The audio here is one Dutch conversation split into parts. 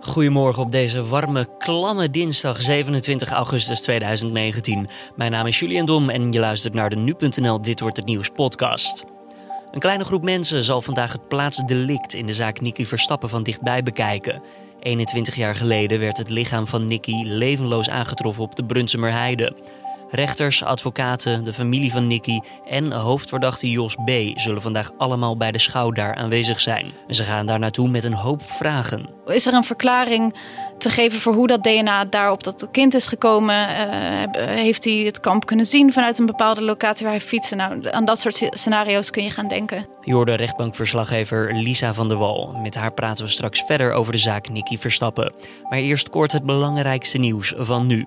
Goedemorgen op deze warme, klamme dinsdag 27 augustus 2019. Mijn naam is Julian Dom en je luistert naar de Nu.nl Dit Wordt Het Nieuws podcast. Een kleine groep mensen zal vandaag het plaatsdelict in de zaak Nicky Verstappen van dichtbij bekijken. 21 jaar geleden werd het lichaam van Nicky levenloos aangetroffen op de Brunsumer Heide. Rechters, advocaten, de familie van Nicky en hoofdverdachte Jos B. zullen vandaag allemaal bij de schouw daar aanwezig zijn. En ze gaan daar naartoe met een hoop vragen. Is er een verklaring te geven voor hoe dat DNA daar op dat kind is gekomen? Uh, heeft hij het kamp kunnen zien vanuit een bepaalde locatie waar hij fietste? Nou, aan dat soort scenario's kun je gaan denken. Je hoorde rechtbankverslaggever Lisa van der Wal. Met haar praten we straks verder over de zaak Nicky Verstappen. Maar eerst kort het belangrijkste nieuws van nu.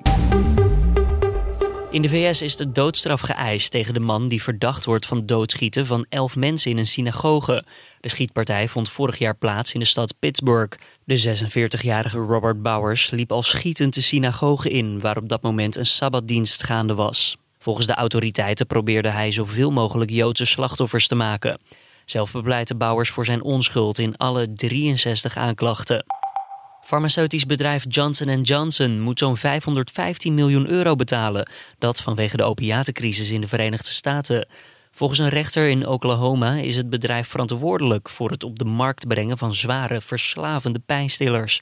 In de VS is de doodstraf geëist tegen de man die verdacht wordt van doodschieten van elf mensen in een synagoge. De schietpartij vond vorig jaar plaats in de stad Pittsburgh. De 46-jarige Robert Bowers liep al schietend de synagoge in, waar op dat moment een sabbatdienst gaande was. Volgens de autoriteiten probeerde hij zoveel mogelijk Joodse slachtoffers te maken. Zelf bepleitte Bowers voor zijn onschuld in alle 63 aanklachten. Farmaceutisch bedrijf Johnson Johnson moet zo'n 515 miljoen euro betalen. Dat vanwege de opiatencrisis in de Verenigde Staten. Volgens een rechter in Oklahoma is het bedrijf verantwoordelijk voor het op de markt brengen van zware, verslavende pijnstillers.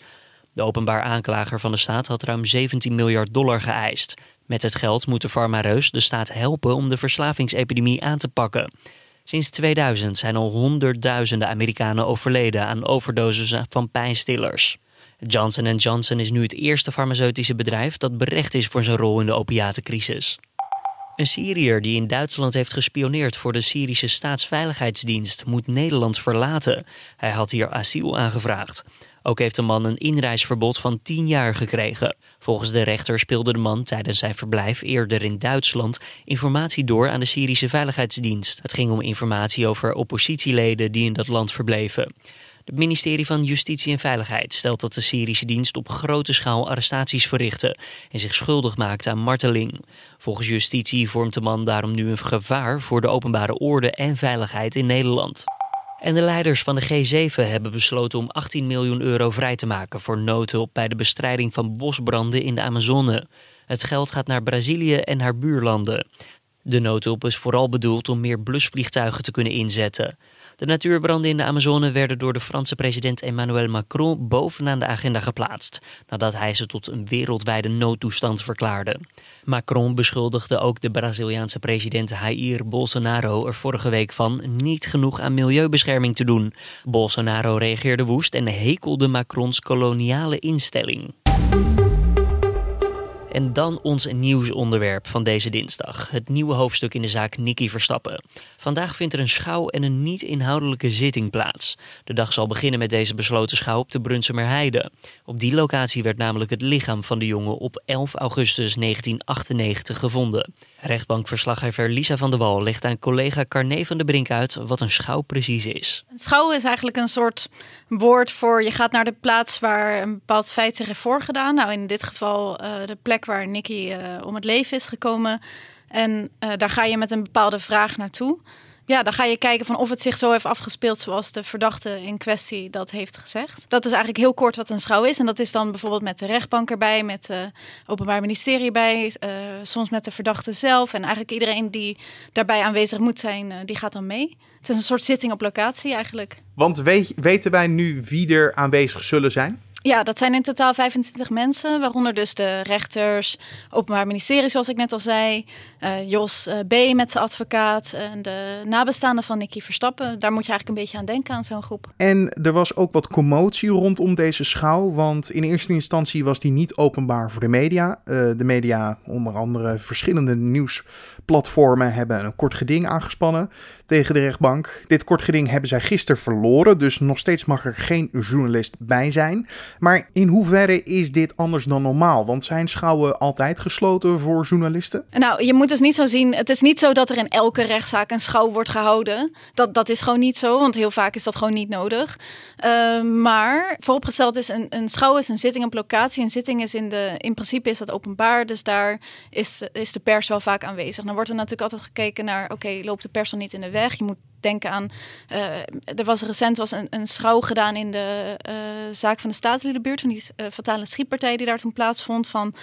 De openbaar aanklager van de staat had ruim 17 miljard dollar geëist. Met het geld moet de farmareus de staat helpen om de verslavingsepidemie aan te pakken. Sinds 2000 zijn al honderdduizenden Amerikanen overleden aan overdoses van pijnstillers. Johnson Johnson is nu het eerste farmaceutische bedrijf dat berecht is voor zijn rol in de opiatencrisis. Een Syriër die in Duitsland heeft gespioneerd voor de Syrische staatsveiligheidsdienst moet Nederland verlaten. Hij had hier asiel aangevraagd. Ook heeft de man een inreisverbod van 10 jaar gekregen. Volgens de rechter speelde de man tijdens zijn verblijf eerder in Duitsland informatie door aan de Syrische Veiligheidsdienst. Het ging om informatie over oppositieleden die in dat land verbleven. Het ministerie van Justitie en Veiligheid stelt dat de Syrische dienst op grote schaal arrestaties verrichtte en zich schuldig maakte aan marteling. Volgens justitie vormt de man daarom nu een gevaar voor de openbare orde en veiligheid in Nederland. En de leiders van de G7 hebben besloten om 18 miljoen euro vrij te maken voor noodhulp bij de bestrijding van bosbranden in de Amazone. Het geld gaat naar Brazilië en haar buurlanden. De noodhulp is vooral bedoeld om meer blusvliegtuigen te kunnen inzetten. De natuurbranden in de Amazone werden door de Franse president Emmanuel Macron bovenaan de agenda geplaatst, nadat hij ze tot een wereldwijde noodtoestand verklaarde. Macron beschuldigde ook de Braziliaanse president Jair Bolsonaro er vorige week van niet genoeg aan milieubescherming te doen. Bolsonaro reageerde woest en hekelde Macrons koloniale instelling. En dan ons nieuwsonderwerp van deze dinsdag. Het nieuwe hoofdstuk in de zaak Nicky Verstappen. Vandaag vindt er een schouw en een niet-inhoudelijke zitting plaats. De dag zal beginnen met deze besloten schouw op de Brunsumer Heide. Op die locatie werd namelijk het lichaam van de jongen op 11 augustus 1998 gevonden. Rechtbankverslaggever Lisa van der Wal legt aan collega Carne van der Brink uit wat een schouw precies is. Een schouw is eigenlijk een soort woord voor je gaat naar de plaats waar een bepaald feit zich heeft voorgedaan. Nou, in dit geval uh, de plek waar Nicky uh, om het leven is gekomen. En uh, daar ga je met een bepaalde vraag naartoe ja, dan ga je kijken van of het zich zo heeft afgespeeld zoals de verdachte in kwestie dat heeft gezegd. Dat is eigenlijk heel kort wat een schouw is. En dat is dan bijvoorbeeld met de rechtbank erbij, met het Openbaar Ministerie bij, uh, soms met de verdachte zelf. En eigenlijk iedereen die daarbij aanwezig moet zijn, uh, die gaat dan mee. Het is een soort zitting op locatie eigenlijk. Want weten wij nu wie er aanwezig zullen zijn? Ja, dat zijn in totaal 25 mensen, waaronder dus de rechters, openbaar ministerie, zoals ik net al zei, uh, Jos uh, B. met zijn advocaat en de nabestaanden van Nicky Verstappen. Daar moet je eigenlijk een beetje aan denken aan zo'n groep. En er was ook wat commotie rondom deze schouw, want in eerste instantie was die niet openbaar voor de media. Uh, de media, onder andere verschillende nieuwsplatformen, hebben een kort geding aangespannen tegen de rechtbank. Dit kort geding hebben zij gisteren verloren, dus nog steeds mag er geen journalist bij zijn. Maar in hoeverre is dit anders dan normaal? Want zijn schouwen altijd gesloten voor journalisten? Nou, je moet dus niet zo zien. Het is niet zo dat er in elke rechtszaak een schouw wordt gehouden. Dat, dat is gewoon niet zo, want heel vaak is dat gewoon niet nodig. Uh, maar vooropgesteld is een, een schouw is een zitting op locatie. Een zitting is in de. In principe is dat openbaar, dus daar is, is de pers wel vaak aanwezig. Dan wordt er natuurlijk altijd gekeken naar: oké, loopt de pers niet in de weg? Je moet denken aan. er was recent was een, een schouw gedaan in de zaak van de Staatsliedenbuurt, van die fatale schietpartij die daar toen plaatsvond. Van,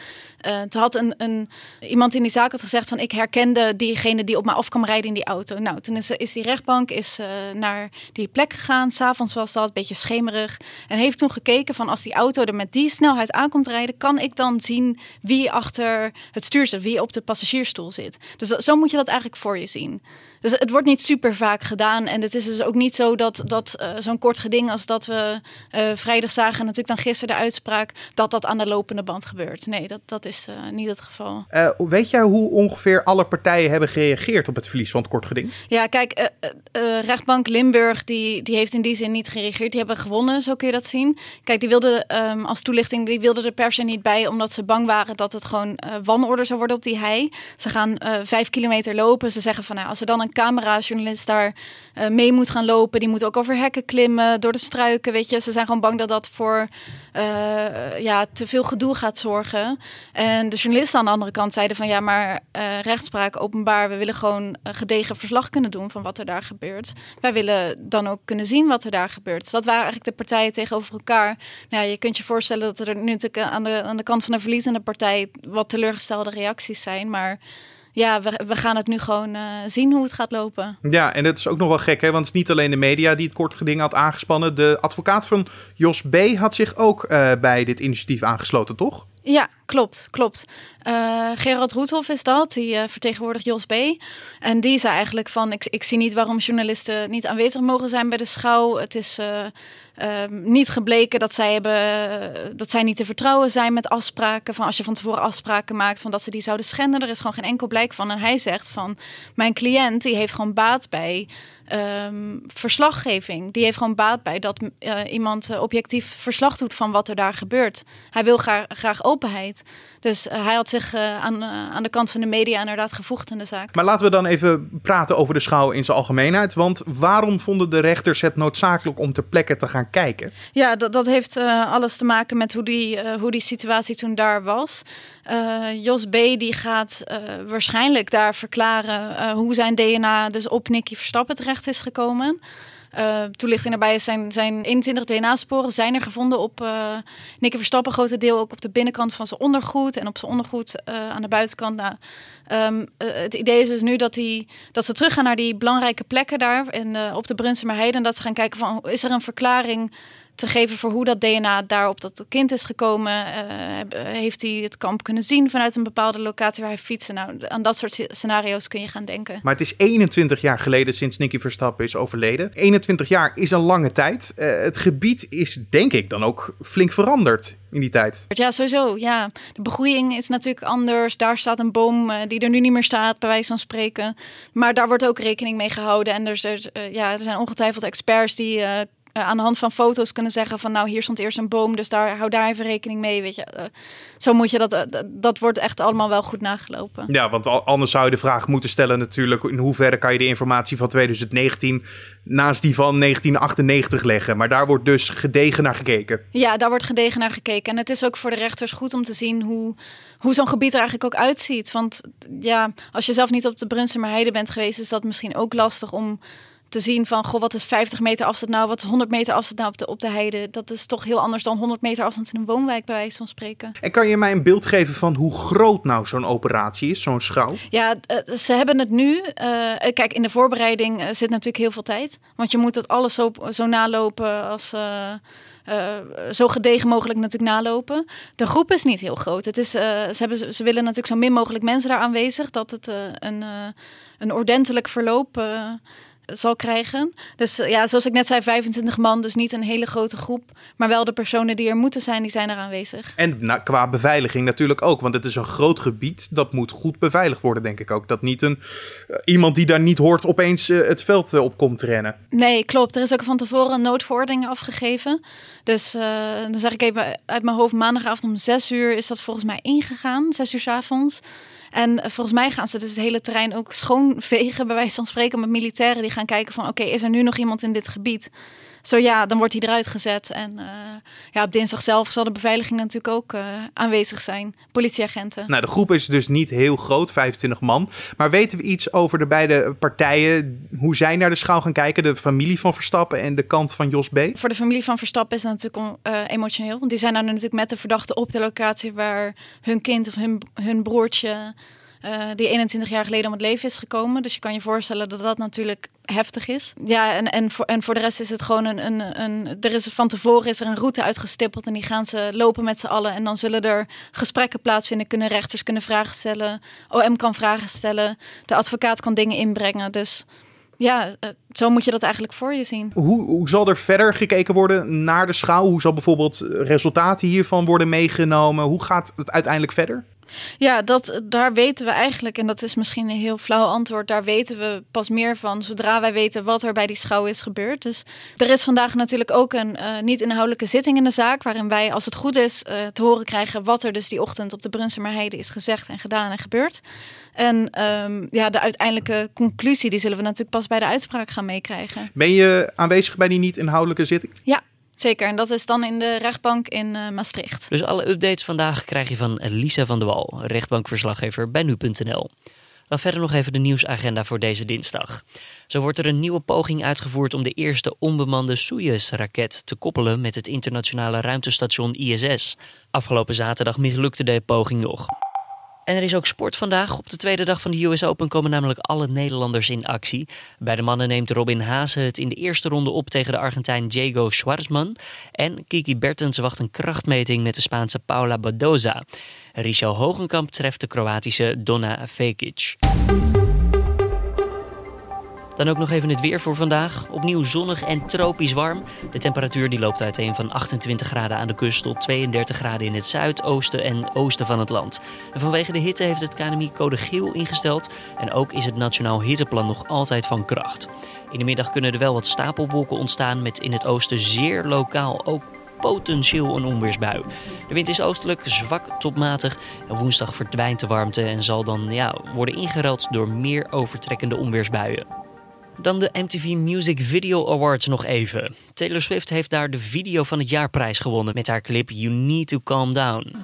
toen had een, een, iemand in die zaak had gezegd van ik herkende diegene die op me af kwam rijden in die auto. Nou, toen is, is die rechtbank is, naar die plek gegaan. S'avonds was dat, een beetje schemerig. En heeft toen gekeken van als die auto er met die snelheid aankomt rijden, kan ik dan zien wie achter het stuur zit, wie op de passagiersstoel zit. Dus zo moet je dat eigenlijk voor je zien. Dus het wordt niet super vaak gedaan. En het is dus ook niet zo dat, dat uh, zo'n kort geding als dat we uh, vrijdag zagen, en natuurlijk dan gisteren de uitspraak, dat dat aan de lopende band gebeurt. Nee, dat, dat is uh, niet het geval. weet jij hoe ongeveer alle partijen hebben gereageerd op het verlies van het kort geding? Ja, kijk, rechtbank Limburg die, die heeft in die zin niet gereageerd. Die hebben gewonnen, zo kun je dat zien. Kijk, die wilden um, als toelichting, die wilden de pers er niet bij, omdat ze bang waren dat het gewoon wanorde zou worden op die hei. Ze gaan vijf kilometer lopen. Ze zeggen van, nou, als er dan een camerajournalist daar uh, mee moet gaan lopen. Die moet ook over hekken klimmen, door de struiken, weet je. Ze zijn gewoon bang dat dat voor uh, ja, te veel gedoe gaat zorgen. En de journalisten aan de andere kant zeiden van ja, maar uh, rechtspraak openbaar. We willen gewoon een gedegen verslag kunnen doen van wat er daar gebeurt. Wij willen dan ook kunnen zien wat er daar gebeurt. Dus dat waren eigenlijk de partijen tegenover elkaar. Nou, je kunt je voorstellen dat er nu natuurlijk aan de, aan de kant van de verliezende partij wat teleurgestelde reacties zijn. Maar ja, we, we gaan het nu gewoon uh, zien hoe het gaat lopen. Ja, en dat is ook nog wel gek, hè? want het is niet alleen de media die het kort geding had aangespannen. De advocaat van Jos B. had zich ook uh, bij dit initiatief aangesloten, toch? Ja, klopt, klopt. Uh, Gerald Roethoff is dat, die uh, vertegenwoordigt Jos B. En die zei eigenlijk van, ik, ik zie niet waarom journalisten niet aanwezig mogen zijn bij de schouw. Het is uh, niet gebleken dat zij, hebben, dat zij niet te vertrouwen zijn met afspraken. Van als je van tevoren afspraken maakt van dat ze die zouden schenden. Er is gewoon geen enkel blijk van. En hij zegt van, mijn cliënt die heeft gewoon baat bij um, verslaggeving. Die heeft gewoon baat bij dat iemand objectief verslag doet van wat er daar gebeurt. Hij wil graag, graag openheid. Dus hij had zich aan, aan de kant van de media inderdaad gevoegd in de zaak. Maar laten we dan even praten over de schouw in zijn algemeenheid. Want waarom vonden de rechters het noodzakelijk om ter plekke te gaan kijken? Ja, dat, dat heeft alles te maken met hoe die, hoe die situatie toen daar was. Jos B. die gaat waarschijnlijk daar verklaren hoe zijn DNA dus op Nicky Verstappen terecht is gekomen. Uh, toelichting daarbij zijn, zijn 21 DNA-sporen zijn er gevonden op uh, Verstappen, grote deel ook op de binnenkant van zijn ondergoed en op zijn ondergoed uh, aan de buitenkant. Nou, um, het idee is dus nu dat, die, dat ze teruggaan naar die belangrijke plekken daar in, op de Brunsumerheide en dat ze gaan kijken van is er een verklaring te geven voor hoe dat DNA daar op dat kind is gekomen. Uh, heeft hij het kamp kunnen zien vanuit een bepaalde locatie waar hij fietsen? Nou, aan dat soort scenario's kun je gaan denken. Maar het is 21 jaar geleden sinds Nicky Verstappen is overleden. 21 jaar is een lange tijd. Uh, het gebied is denk ik dan ook flink veranderd in die tijd. Ja, sowieso. Ja. De begroeiing is natuurlijk anders. Daar staat een boom uh, die er nu niet meer staat, bij wijze van spreken. Maar daar wordt ook rekening mee gehouden. En er, ja, er zijn ongetwijfeld experts die aan de hand van foto's kunnen zeggen van nou hier stond eerst een boom, dus daar hou daar even rekening mee. Weet je, uh, zo moet je dat, uh, dat wordt echt allemaal wel goed nagelopen. Ja, want anders zou je de vraag moeten stellen natuurlijk in hoeverre kan je de informatie van 2019 naast die van 1998 leggen. Maar daar wordt dus gedegen naar gekeken. Ja, daar wordt gedegen naar gekeken. En het is ook voor de rechters goed om te zien hoe, hoe zo'n gebied er eigenlijk ook uitziet. Want ja, als je zelf niet op de Brunsumer Heide bent geweest, is dat misschien ook lastig om te zien van, goh, wat is 50 meter afstand nou, wat is 100 meter afstand nou op de, op de heide. Dat is toch heel anders dan 100 meter afstand in een woonwijk, bij wijze van spreken. En kan je mij een beeld geven van hoe groot nou zo'n operatie is, zo'n schouw? Ja, uh, ze hebben het nu. Uh, kijk, in de voorbereiding zit natuurlijk heel veel tijd. Want je moet het alles zo, zo nalopen als... Uh, zo gedegen mogelijk natuurlijk nalopen. De groep is niet heel groot. Het is, uh, ze, hebben, ze willen natuurlijk zo min mogelijk mensen daar aanwezig, dat het uh, een, een ordentelijk verloop zal krijgen. Dus eh, ja, zoals ik net zei, 25 man, dus niet een hele grote groep. Maar wel de personen die er moeten zijn, die zijn er aanwezig. En nou, qua beveiliging natuurlijk ook, want het is een groot gebied. Dat moet goed beveiligd worden, denk ik ook. Dat niet een, uh, iemand die daar niet hoort opeens uh, het veld op komt rennen. Nee, klopt. Er is ook van tevoren een noodverordening afgegeven. Dus dan zeg ik even uit mijn hoofd, maandagavond om 6 uur is dat volgens mij ingegaan. 6 uur s avonds. En volgens mij gaan ze dus het hele terrein ook schoonvegen, bij wijze van spreken, met militairen die gaan kijken van oké, is er nu nog iemand in dit gebied? Zo ja, dan wordt hij eruit gezet. En ja, op dinsdag zelf zal de beveiliging natuurlijk ook aanwezig zijn. Politieagenten. Nou, de groep is dus niet heel groot, 25 man. Maar weten we iets over de beide partijen, hoe zij naar de schouw gaan kijken? De familie van Verstappen en de kant van Jos B? Voor de familie van Verstappen is dat natuurlijk emotioneel. Want die zijn dan natuurlijk met de verdachte op de locatie waar hun kind of hun, hun broertje uh, die 21 jaar geleden om het leven is gekomen. Dus je kan je voorstellen dat dat natuurlijk heftig is. Ja, en, en, voor, en voor de rest is het gewoon een, een, een. Er is van tevoren is er een route uitgestippeld en die gaan ze lopen met z'n allen. En dan zullen er gesprekken plaatsvinden. Kunnen rechters kunnen vragen stellen. OM kan vragen stellen. De advocaat kan dingen inbrengen. Dus ja, eh, zo moet je dat eigenlijk voor je zien. Hoe, hoe zal er verder gekeken worden naar de schouw? Hoe zal bijvoorbeeld resultaten hiervan worden meegenomen? Hoe gaat het uiteindelijk verder? Ja, dat, daar weten we eigenlijk, en dat is misschien een heel flauw antwoord, daar weten we pas meer van zodra wij weten wat er bij die schouw is gebeurd. Dus er is vandaag natuurlijk ook een uh, niet-inhoudelijke zitting in de zaak, waarin wij, als het goed is, uh, te horen krijgen wat er dus die ochtend op de Brunsumerheide is gezegd en gedaan en gebeurd. En um, ja, de uiteindelijke conclusie, die zullen we natuurlijk pas bij de uitspraak gaan meekrijgen. Ben je aanwezig bij die niet-inhoudelijke zitting? Ja, Zeker, en dat is dan in de rechtbank in uh, Maastricht. Dus alle updates vandaag krijg je van Lisa van der Wal, rechtbankverslaggever bij nu.nl. Dan verder nog even de nieuwsagenda voor deze dinsdag. Zo wordt er een nieuwe poging uitgevoerd om de eerste onbemande Soyuz-raket te koppelen met het internationale ruimtestation ISS. Afgelopen zaterdag mislukte de poging nog. En er is ook sport vandaag. Op de tweede dag van de US Open komen namelijk alle Nederlanders in actie. Bij de mannen neemt Robin Haase het in de eerste ronde op tegen de Argentijn Diego Schwartzman. En Kiki Bertens wacht een krachtmeting met de Spaanse Paula Badoza. Richel Hogenkamp treft de Kroatische Donna Vekic. Dan ook nog even het weer voor vandaag. Opnieuw zonnig en tropisch warm. De temperatuur die loopt uiteen van 28 graden aan de kust tot 32 graden in het zuidoosten en oosten van het land. Vanwege de hitte heeft het KNMI code geel ingesteld. En ook is het Nationaal Hitteplan nog altijd van kracht. In de middag kunnen er wel wat stapelwolken ontstaan met in het oosten zeer lokaal ook potentieel een onweersbui. De wind is oostelijk, zwak tot matig. En woensdag verdwijnt de warmte en zal dan ja, worden ingeruild door meer overtrekkende onweersbuien. Dan de MTV Music Video Awards nog even. Taylor Swift heeft daar de video van het jaarprijs gewonnen met haar clip You Need to Calm Down.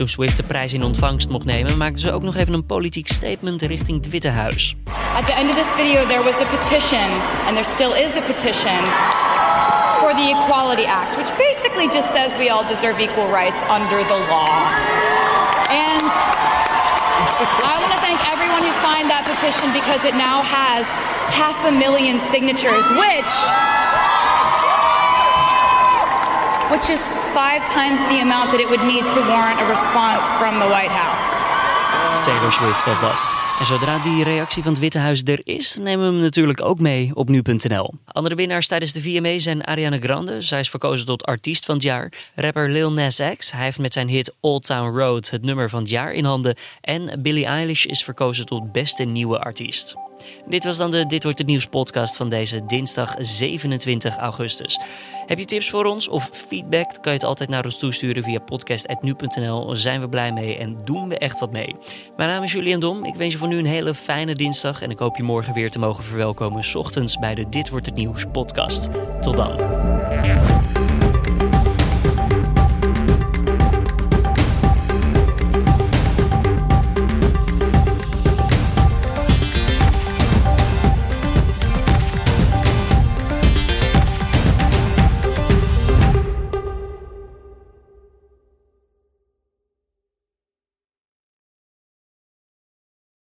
Toen Swift de prijs in ontvangst mocht nemen, maakten ze ook nog even een politiek statement richting het Witte Huis. At the end of this video there was a petition and there still is a petition for the Equality Act, which basically just says we all deserve equal rights under the law. And I want to thank everyone who signed that petition because it now has half a million signatures, which which is five times the amount that it would need to warrant a response from the White House. Taylor Swift was dat. En zodra die reactie van het Witte Huis er is, nemen we hem natuurlijk ook mee op nu.nl. Andere winnaars tijdens de VMA zijn Ariana Grande. Zij is verkozen tot artiest van het jaar. Rapper Lil Nas X. Hij heeft met zijn hit Old Town Road het nummer van het jaar in handen. En Billie Eilish is verkozen tot beste nieuwe artiest. Dit was dan de Dit wordt het nieuws podcast van deze dinsdag 27 augustus. Heb je tips voor ons of feedback? Kan je het altijd naar ons toesturen via podcast.nu.nl. Zijn we blij mee en doen we echt wat mee. Mijn naam is Julian Dom. Ik wens je voor nu een hele fijne dinsdag en ik hoop je morgen weer te mogen verwelkomen. S ochtends bij de Dit wordt het nieuws podcast. Tot dan.